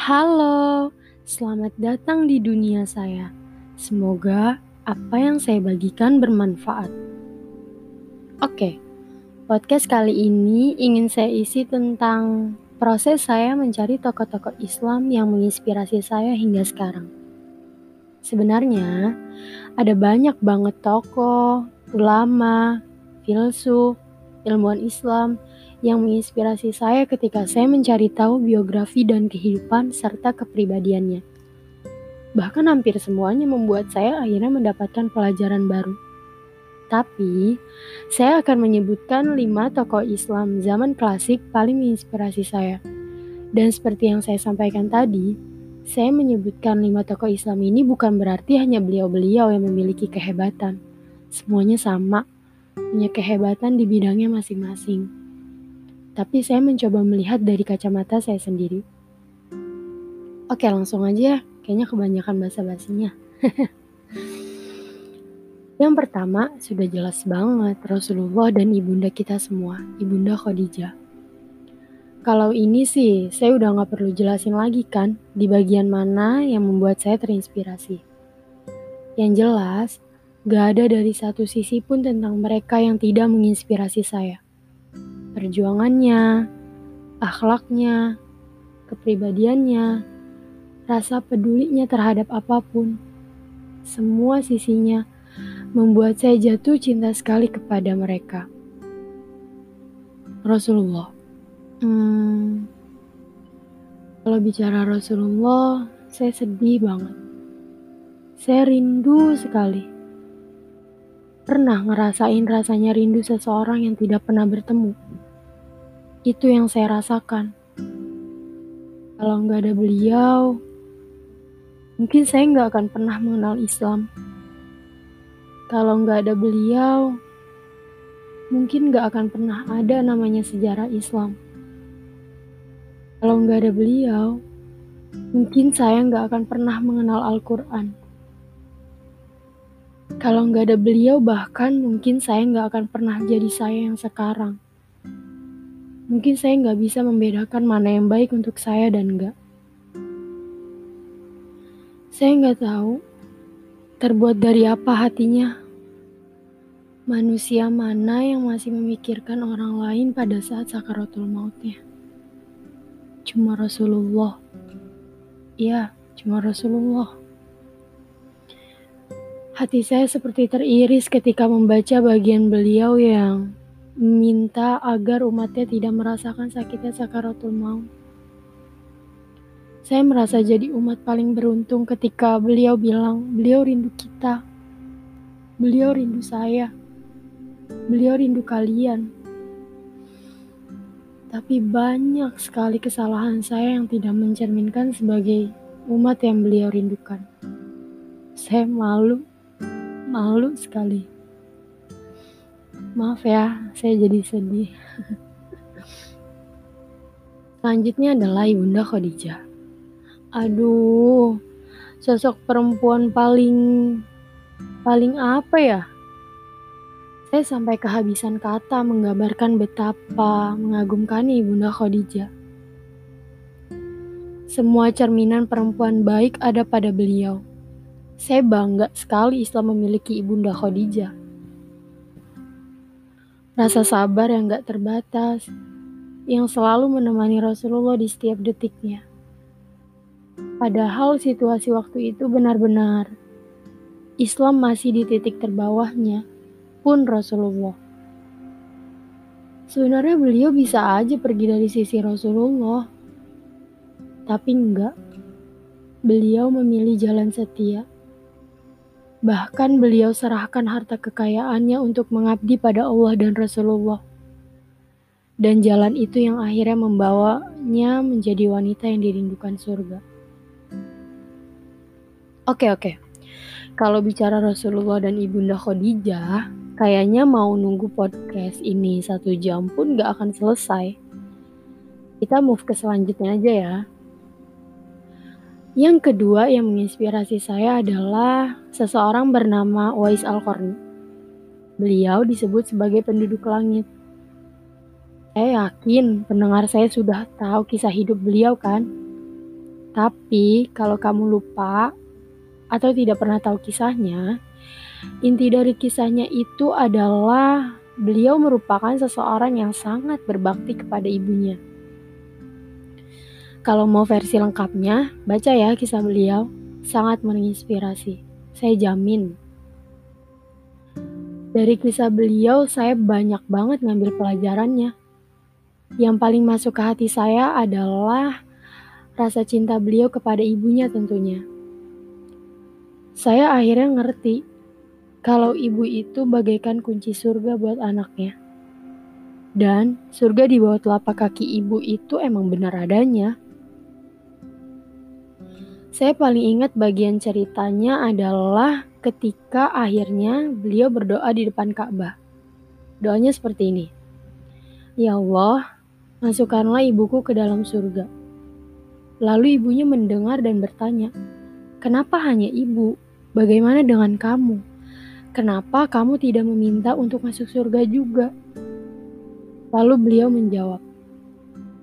Halo, selamat datang di dunia saya. Semoga apa yang saya bagikan bermanfaat. Oke, podcast kali ini ingin saya isi tentang proses saya mencari tokoh-tokoh Islam yang menginspirasi saya hingga sekarang. Sebenarnya, ada banyak banget tokoh, ulama, filsuf, ilmuwan Islam yang menginspirasi saya ketika saya mencari tahu biografi dan kehidupan serta kepribadiannya. Bahkan hampir semuanya membuat saya akhirnya mendapatkan pelajaran baru. Tapi, saya akan menyebutkan lima tokoh Islam zaman klasik paling menginspirasi saya. Dan seperti yang saya sampaikan tadi, saya menyebutkan lima tokoh Islam ini bukan berarti hanya beliau-beliau yang memiliki kehebatan. Semuanya sama, punya kehebatan di bidangnya masing-masing. Tapi saya mencoba melihat dari kacamata saya sendiri. Oke, langsung aja. Kayaknya kebanyakan bahasa basinya. Yang pertama, sudah jelas banget Rasulullah dan ibunda kita semua, ibunda Khadijah. Kalau ini sih, saya udah gak perlu jelasin lagi kan, di bagian mana yang membuat saya terinspirasi. Yang jelas, gak ada dari satu sisi pun tentang mereka yang tidak menginspirasi saya. Perjuangannya, akhlaknya, kepribadiannya, rasa pedulinya terhadap apa pun, semua sisinya membuat saya jatuh cinta sekali kepada mereka. Rasulullah. Hmm, kalau bicara Rasulullah, saya sedih banget. Saya rindu sekali. Pernah ngerasain rasanya rindu seseorang yang tidak pernah bertemu. Itu yang saya rasakan. Kalau nggak ada beliau, mungkin saya nggak akan pernah mengenal Islam. Kalau nggak ada beliau, mungkin nggak akan pernah ada namanya sejarah Islam. Kalau nggak ada beliau, mungkin saya nggak akan pernah mengenal Al-Quran. Kalau nggak ada beliau, bahkan mungkin saya nggak akan pernah jadi saya yang sekarang. Mungkin saya nggak bisa membedakan mana yang baik untuk saya dan enggak. Saya nggak tahu terbuat dari apa hatinya. Manusia mana yang masih memikirkan orang lain pada saat sakaratul mautnya? Cuma Rasulullah. Ya, cuma Rasulullah. Hati saya seperti teriris ketika membaca bagian beliau yang minta agar umatnya tidak merasakan sakitnya sakaratul maut. Saya merasa jadi umat paling beruntung ketika beliau bilang, beliau rindu kita. Beliau rindu saya. Beliau rindu kalian. Tapi banyak sekali kesalahan saya yang tidak mencerminkan sebagai umat yang beliau rindukan. Saya malu, malu sekali. Maaf ya, saya jadi sedih. Selanjutnya adalah Ibunda Khadijah. Aduh, sosok perempuan paling paling apa ya? Saya sampai kehabisan kata menggambarkan betapa mengagumkan Ibunda Khadijah. Semua cerminan perempuan baik ada pada beliau. Saya bangga sekali Islam memiliki Ibunda Khadijah. Rasa sabar yang gak terbatas, yang selalu menemani Rasulullah di setiap detiknya Padahal situasi waktu itu benar-benar Islam masih di titik terbawahnya, pun Rasulullah. Sebenarnya beliau bisa aja pergi dari sisi Rasulullah, tapi enggak. Beliau memilih jalan setia. Bahkan beliau serahkan harta kekayaannya untuk mengabdi pada Allah dan Rasulullah. Dan jalan itu yang akhirnya membawanya menjadi wanita yang dirindukan surga. Oke oke. Kalau bicara Rasulullah dan Ibunda Khadijah, kayaknya mau nunggu podcast ini satu jam pun gak akan selesai. Kita move ke selanjutnya aja ya. Yang kedua yang menginspirasi saya adalah seseorang bernama Wais Al-Qarni. Beliau disebut sebagai penduduk langit. Saya yakin pendengar saya sudah tahu kisah hidup beliau kan? Tapi kalau kamu lupa atau tidak pernah tahu kisahnya, inti dari kisahnya itu adalah beliau merupakan seseorang yang sangat berbakti kepada ibunya. Kalau mau versi lengkapnya, baca ya kisah beliau, sangat menginspirasi. Saya jamin. Dari kisah beliau, saya banyak banget ngambil pelajarannya. Yang paling masuk ke hati saya adalah rasa cinta beliau kepada ibunya tentunya. Saya akhirnya ngerti kalau ibu itu bagaikan kunci surga buat anaknya. Dan surga di bawah telapak kaki ibu itu emang benar adanya. Saya paling ingat bagian ceritanya adalah ketika akhirnya beliau berdoa di depan Ka'bah. Doanya seperti ini. Ya Allah, masukkanlah ibuku ke dalam surga. Lalu ibunya mendengar dan bertanya, "Kenapa hanya ibu? Bagaimana dengan kamu? Kenapa kamu tidak meminta untuk masuk surga juga?" Lalu beliau menjawab,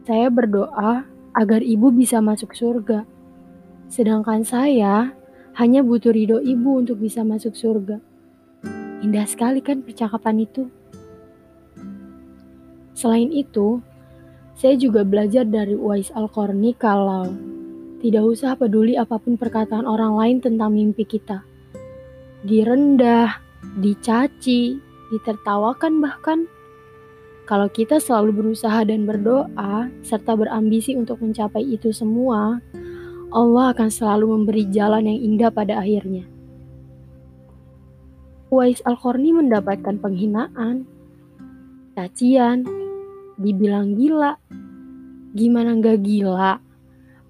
"Saya berdoa agar ibu bisa masuk surga." Sedangkan saya hanya butuh ridho ibu untuk bisa masuk surga. Indah sekali kan percakapan itu. Selain itu, saya juga belajar dari Uwais Al-Qarni kalau tidak usah peduli apa pun perkataan orang lain tentang mimpi kita. Direndah, dicaci, ditertawakan bahkan. Kalau kita selalu berusaha dan berdoa, serta berambisi untuk mencapai itu semua, Allah akan selalu memberi jalan yang indah pada akhirnya. Wais Al-Qarni mendapatkan penghinaan, cacian, dibilang gila. Gimana nggak gila?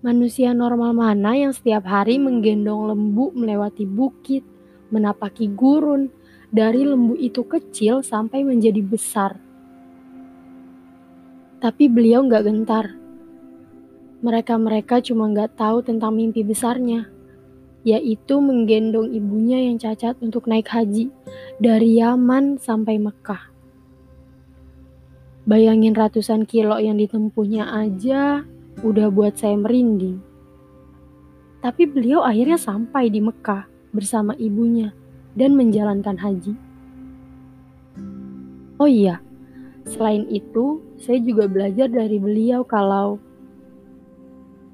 Manusia normal mana yang setiap hari menggendong lembu melewati bukit, menapaki gurun, dari lembu itu kecil sampai menjadi besar. Tapi beliau nggak gentar mereka-mereka cuma nggak tahu tentang mimpi besarnya, yaitu menggendong ibunya yang cacat untuk naik haji dari Yaman sampai Mekah. Bayangin ratusan kilo yang ditempuhnya aja udah buat saya merinding. Tapi beliau akhirnya sampai di Mekah bersama ibunya dan menjalankan haji. Oh iya, selain itu, saya juga belajar dari beliau kalau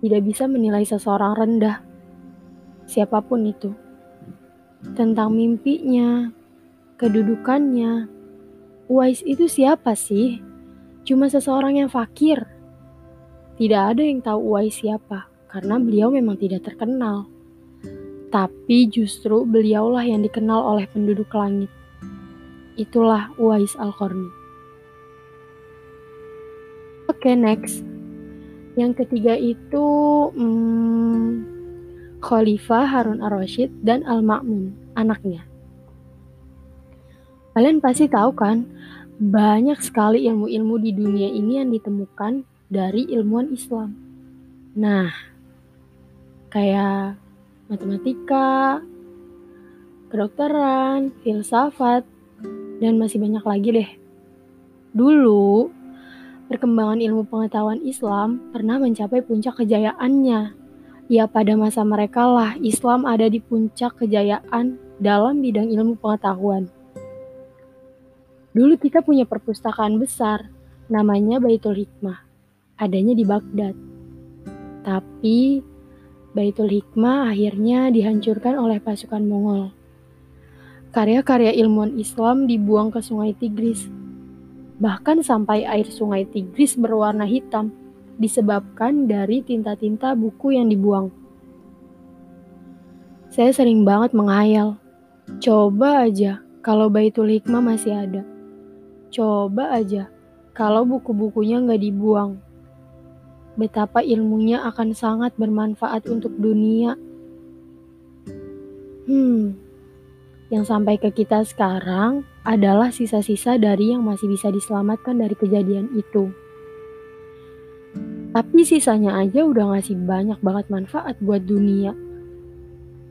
tidak bisa menilai seseorang rendah, siapa pun itu, tentang mimpinya, kedudukannya. Uwais itu siapa sih? Cuma seseorang yang fakir. Tidak ada yang tahu Uwais siapa, karena beliau memang tidak terkenal. Tapi justru beliaulah yang dikenal oleh penduduk langit. Itulah Uwais Al-Qarni. Oke, okay, next. Yang ketiga itu hmm, Khalifah Harun ar-Rasyid dan Al-Ma'mun, anaknya. Kalian pasti tahu kan, banyak sekali ilmu-ilmu di dunia ini yang ditemukan dari ilmuwan Islam. Nah, kayak matematika, kedokteran, filsafat, dan masih banyak lagi deh. Dulu, perkembangan ilmu pengetahuan Islam pernah mencapai puncak kejayaannya. Ya pada masa mereka lah Islam ada di puncak kejayaan dalam bidang ilmu pengetahuan. Dulu kita punya perpustakaan besar, namanya Baitul Hikmah, adanya di Baghdad. Tapi Baitul Hikmah akhirnya dihancurkan oleh pasukan Mongol. Karya-karya ilmuwan Islam dibuang ke sungai Tigris bahkan sampai air sungai Tigris berwarna hitam disebabkan dari tinta-tinta buku yang dibuang. Saya sering banget menghayal, coba aja kalau Baitul Hikmah masih ada. Coba aja kalau buku-bukunya nggak dibuang. Betapa ilmunya akan sangat bermanfaat untuk dunia. Hmm, yang sampai ke kita sekarang adalah sisa-sisa dari yang masih bisa diselamatkan dari kejadian itu. Tapi sisanya aja udah ngasih banyak banget manfaat buat dunia.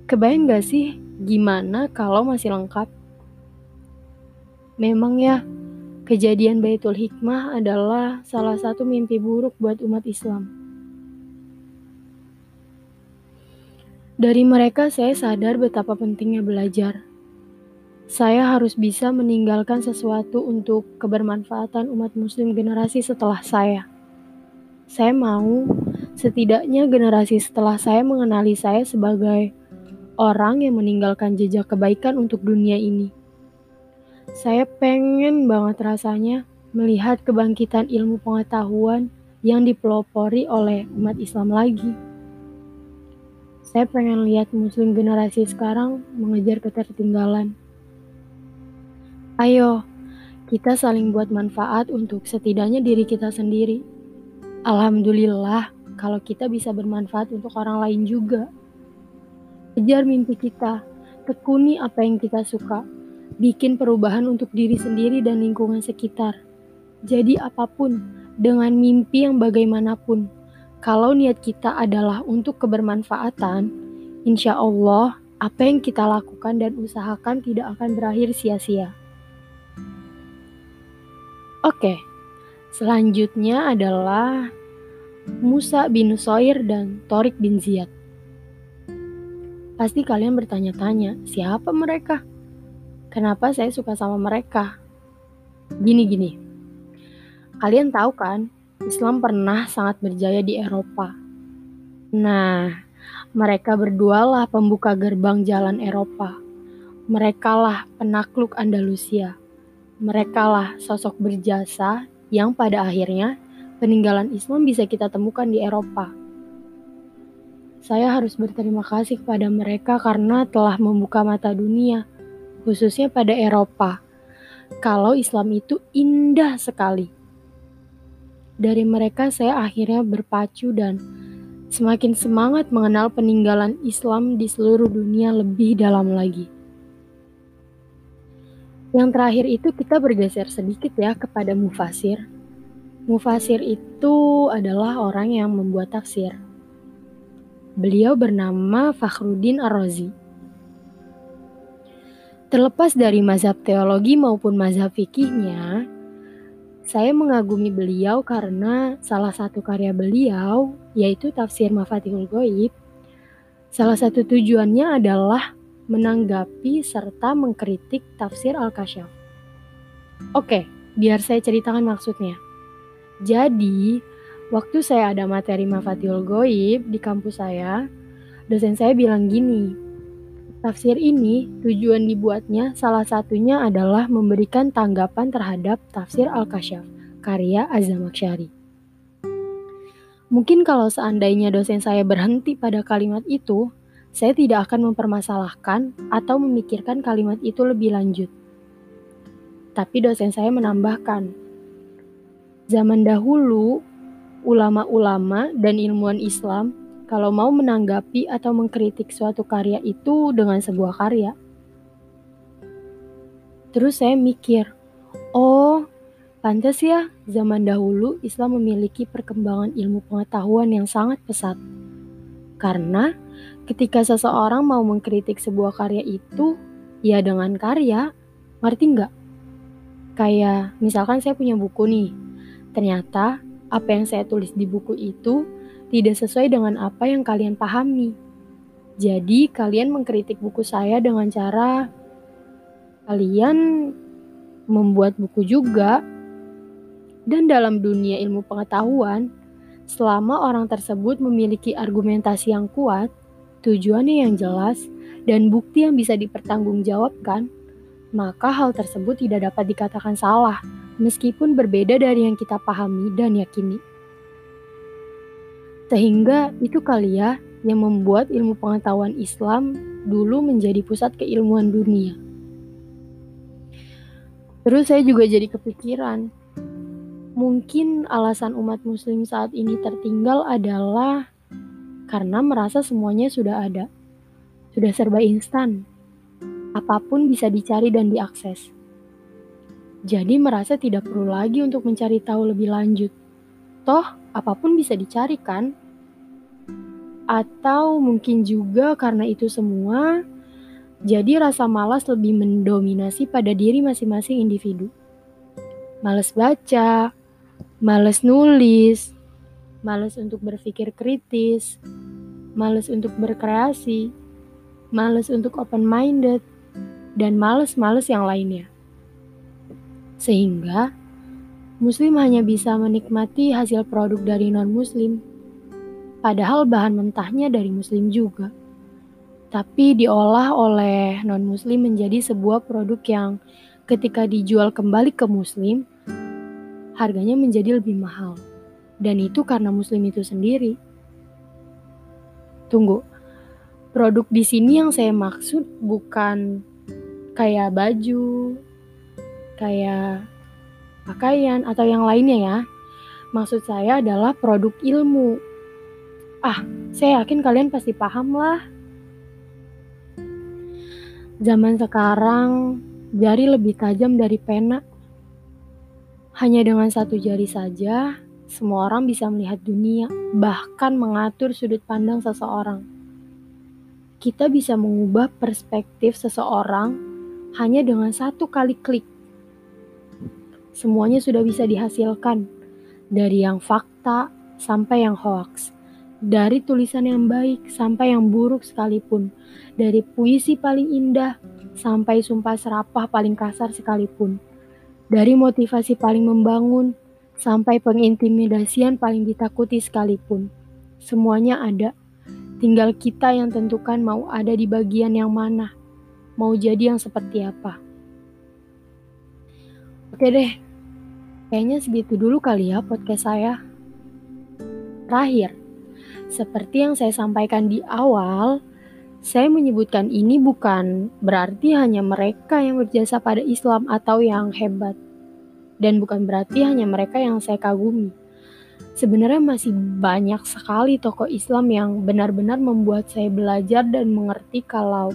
Kebayang gak sih gimana kalau masih lengkap? Memang ya, kejadian Baitul Hikmah adalah salah satu mimpi buruk buat umat Islam. Dari mereka saya sadar betapa pentingnya belajar. Saya harus bisa meninggalkan sesuatu untuk kebermanfaatan umat muslim generasi setelah saya. Saya mau setidaknya generasi setelah saya mengenali saya sebagai orang yang meninggalkan jejak kebaikan untuk dunia ini. Saya pengen banget rasanya melihat kebangkitan ilmu pengetahuan yang dipelopori oleh umat Islam lagi. Saya pengen lihat muslim generasi sekarang mengejar ketertinggalan. Ayo, kita saling buat manfaat untuk setidaknya diri kita sendiri. Alhamdulillah kalau kita bisa bermanfaat untuk orang lain juga. Kejar mimpi kita, tekuni apa yang kita suka, bikin perubahan untuk diri sendiri dan lingkungan sekitar. Jadi apa pun, dengan mimpi yang bagaimanapun, kalau niat kita adalah untuk kebermanfaatan, insya Allah apa yang kita lakukan dan usahakan tidak akan berakhir sia-sia. Oke, selanjutnya adalah Musa bin Nusair dan Torik bin Ziyad. Pasti kalian bertanya-tanya, siapa mereka? Kenapa saya suka sama mereka? Gini-gini, kalian tahu kan, Islam pernah sangat berjaya di Eropa. Nah, mereka berdualah pembuka gerbang jalan Eropa. Merekalah penakluk Andalusia merekalah sosok berjasa yang pada akhirnya peninggalan Islam bisa kita temukan di Eropa. Saya harus berterima kasih kepada mereka karena telah membuka mata dunia, khususnya pada Eropa. Kalau Islam itu indah sekali. Dari mereka saya akhirnya berpacu dan semakin semangat mengenal peninggalan Islam di seluruh dunia lebih dalam lagi. Yang terakhir itu kita bergeser sedikit ya kepada mufasir. Mufasir itu adalah orang yang membuat tafsir. Beliau bernama Fakhruddin Ar-Razi. Terlepas dari mazhab teologi maupun mazhab fikihnya, saya mengagumi beliau karena salah satu karya beliau, yaitu tafsir Mafatihul Goib, salah satu tujuannya adalah menanggapi serta mengkritik tafsir Al-Kasyaf. Oke, biar saya ceritakan maksudnya. Jadi, waktu saya ada materi Mafatul Goib di kampus saya, dosen saya bilang gini, tafsir ini tujuan dibuatnya salah satunya adalah memberikan tanggapan terhadap tafsir Al-Kasyaf, karya Azamaksyari. Mungkin kalau seandainya dosen saya berhenti pada kalimat itu, saya tidak akan mempermasalahkan atau memikirkan kalimat itu lebih lanjut. Tapi dosen saya menambahkan, zaman dahulu ulama-ulama dan ilmuwan Islam kalau mau menanggapi atau mengkritik suatu karya itu dengan sebuah karya. Terus saya mikir, oh pantas ya zaman dahulu Islam memiliki perkembangan ilmu pengetahuan yang sangat pesat. Karena ketika seseorang mau mengkritik sebuah karya itu, ya dengan karya, ngerti nggak? Kayak misalkan saya punya buku nih, ternyata apa yang saya tulis di buku itu tidak sesuai dengan apa yang kalian pahami. Jadi kalian mengkritik buku saya dengan cara kalian membuat buku juga. Dan dalam dunia ilmu pengetahuan, selama orang tersebut memiliki argumentasi yang kuat, tujuannya yang jelas, dan bukti yang bisa dipertanggungjawabkan, maka hal tersebut tidak dapat dikatakan salah, meskipun berbeda dari yang kita pahami dan yakini. Sehingga itu kali ya yang membuat ilmu pengetahuan Islam dulu menjadi pusat keilmuan dunia. Terus saya juga jadi kepikiran, mungkin alasan umat muslim saat ini tertinggal adalah karena merasa semuanya sudah ada. Sudah serba instan. Apa pun bisa dicari dan diakses. Jadi merasa tidak perlu lagi untuk mencari tahu lebih lanjut. Toh, apa pun bisa dicari kan? Atau mungkin juga karena itu semua, jadi rasa malas lebih mendominasi pada diri masing-masing individu. Males baca, males nulis, males untuk berpikir kritis, males untuk berkreasi, males untuk open-minded, dan males-males yang lainnya. Sehingga, Muslim hanya bisa menikmati hasil produk dari non-Muslim, padahal bahan mentahnya dari Muslim juga. Tapi diolah oleh non-Muslim menjadi sebuah produk yang ketika dijual kembali ke Muslim, harganya menjadi lebih mahal. Dan itu karena muslim itu sendiri. Tunggu. Produk di sini yang saya maksud bukan kayak baju, kayak pakaian atau yang lainnya ya. Maksud saya adalah produk ilmu. Ah, saya yakin kalian pasti paham lah. Zaman sekarang jari lebih tajam dari pena. Hanya dengan satu jari saja, semua orang bisa melihat dunia, bahkan mengatur sudut pandang seseorang. Kita bisa mengubah perspektif seseorang hanya dengan satu kali klik. Semuanya sudah bisa dihasilkan, dari yang fakta sampai yang hoax, dari tulisan yang baik sampai yang buruk sekalipun, dari puisi paling indah sampai sumpah serapah paling kasar sekalipun dari motivasi paling membangun sampai pengintimidasian paling ditakuti sekalipun. Semuanya ada. Tinggal kita yang tentukan mau ada di bagian yang mana. Mau jadi yang seperti apa. Oke deh. Kayaknya segitu dulu kali ya podcast saya. Terakhir, seperti yang saya sampaikan di awal, saya menyebutkan ini bukan berarti hanya mereka yang berjasa pada Islam atau yang hebat. Dan bukan berarti hanya mereka yang saya kagumi. Sebenarnya masih banyak sekali tokoh Islam yang benar-benar membuat saya belajar dan mengerti kalau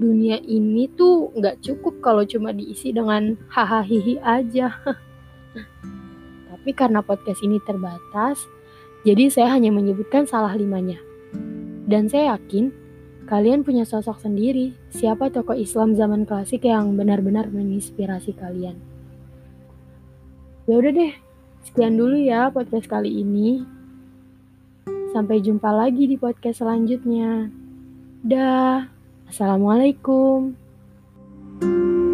dunia ini tuh nggak cukup kalau cuma diisi dengan hahaha aja. Tapi karena podcast ini terbatas, jadi saya hanya menyebutkan salah limanya. Dan saya yakin Kalian punya sosok sendiri, siapa tokoh Islam zaman klasik yang benar-benar menginspirasi kalian? Ya udah deh, sekian dulu ya podcast kali ini. Sampai jumpa lagi di podcast selanjutnya. Dah. Assalamualaikum. thank you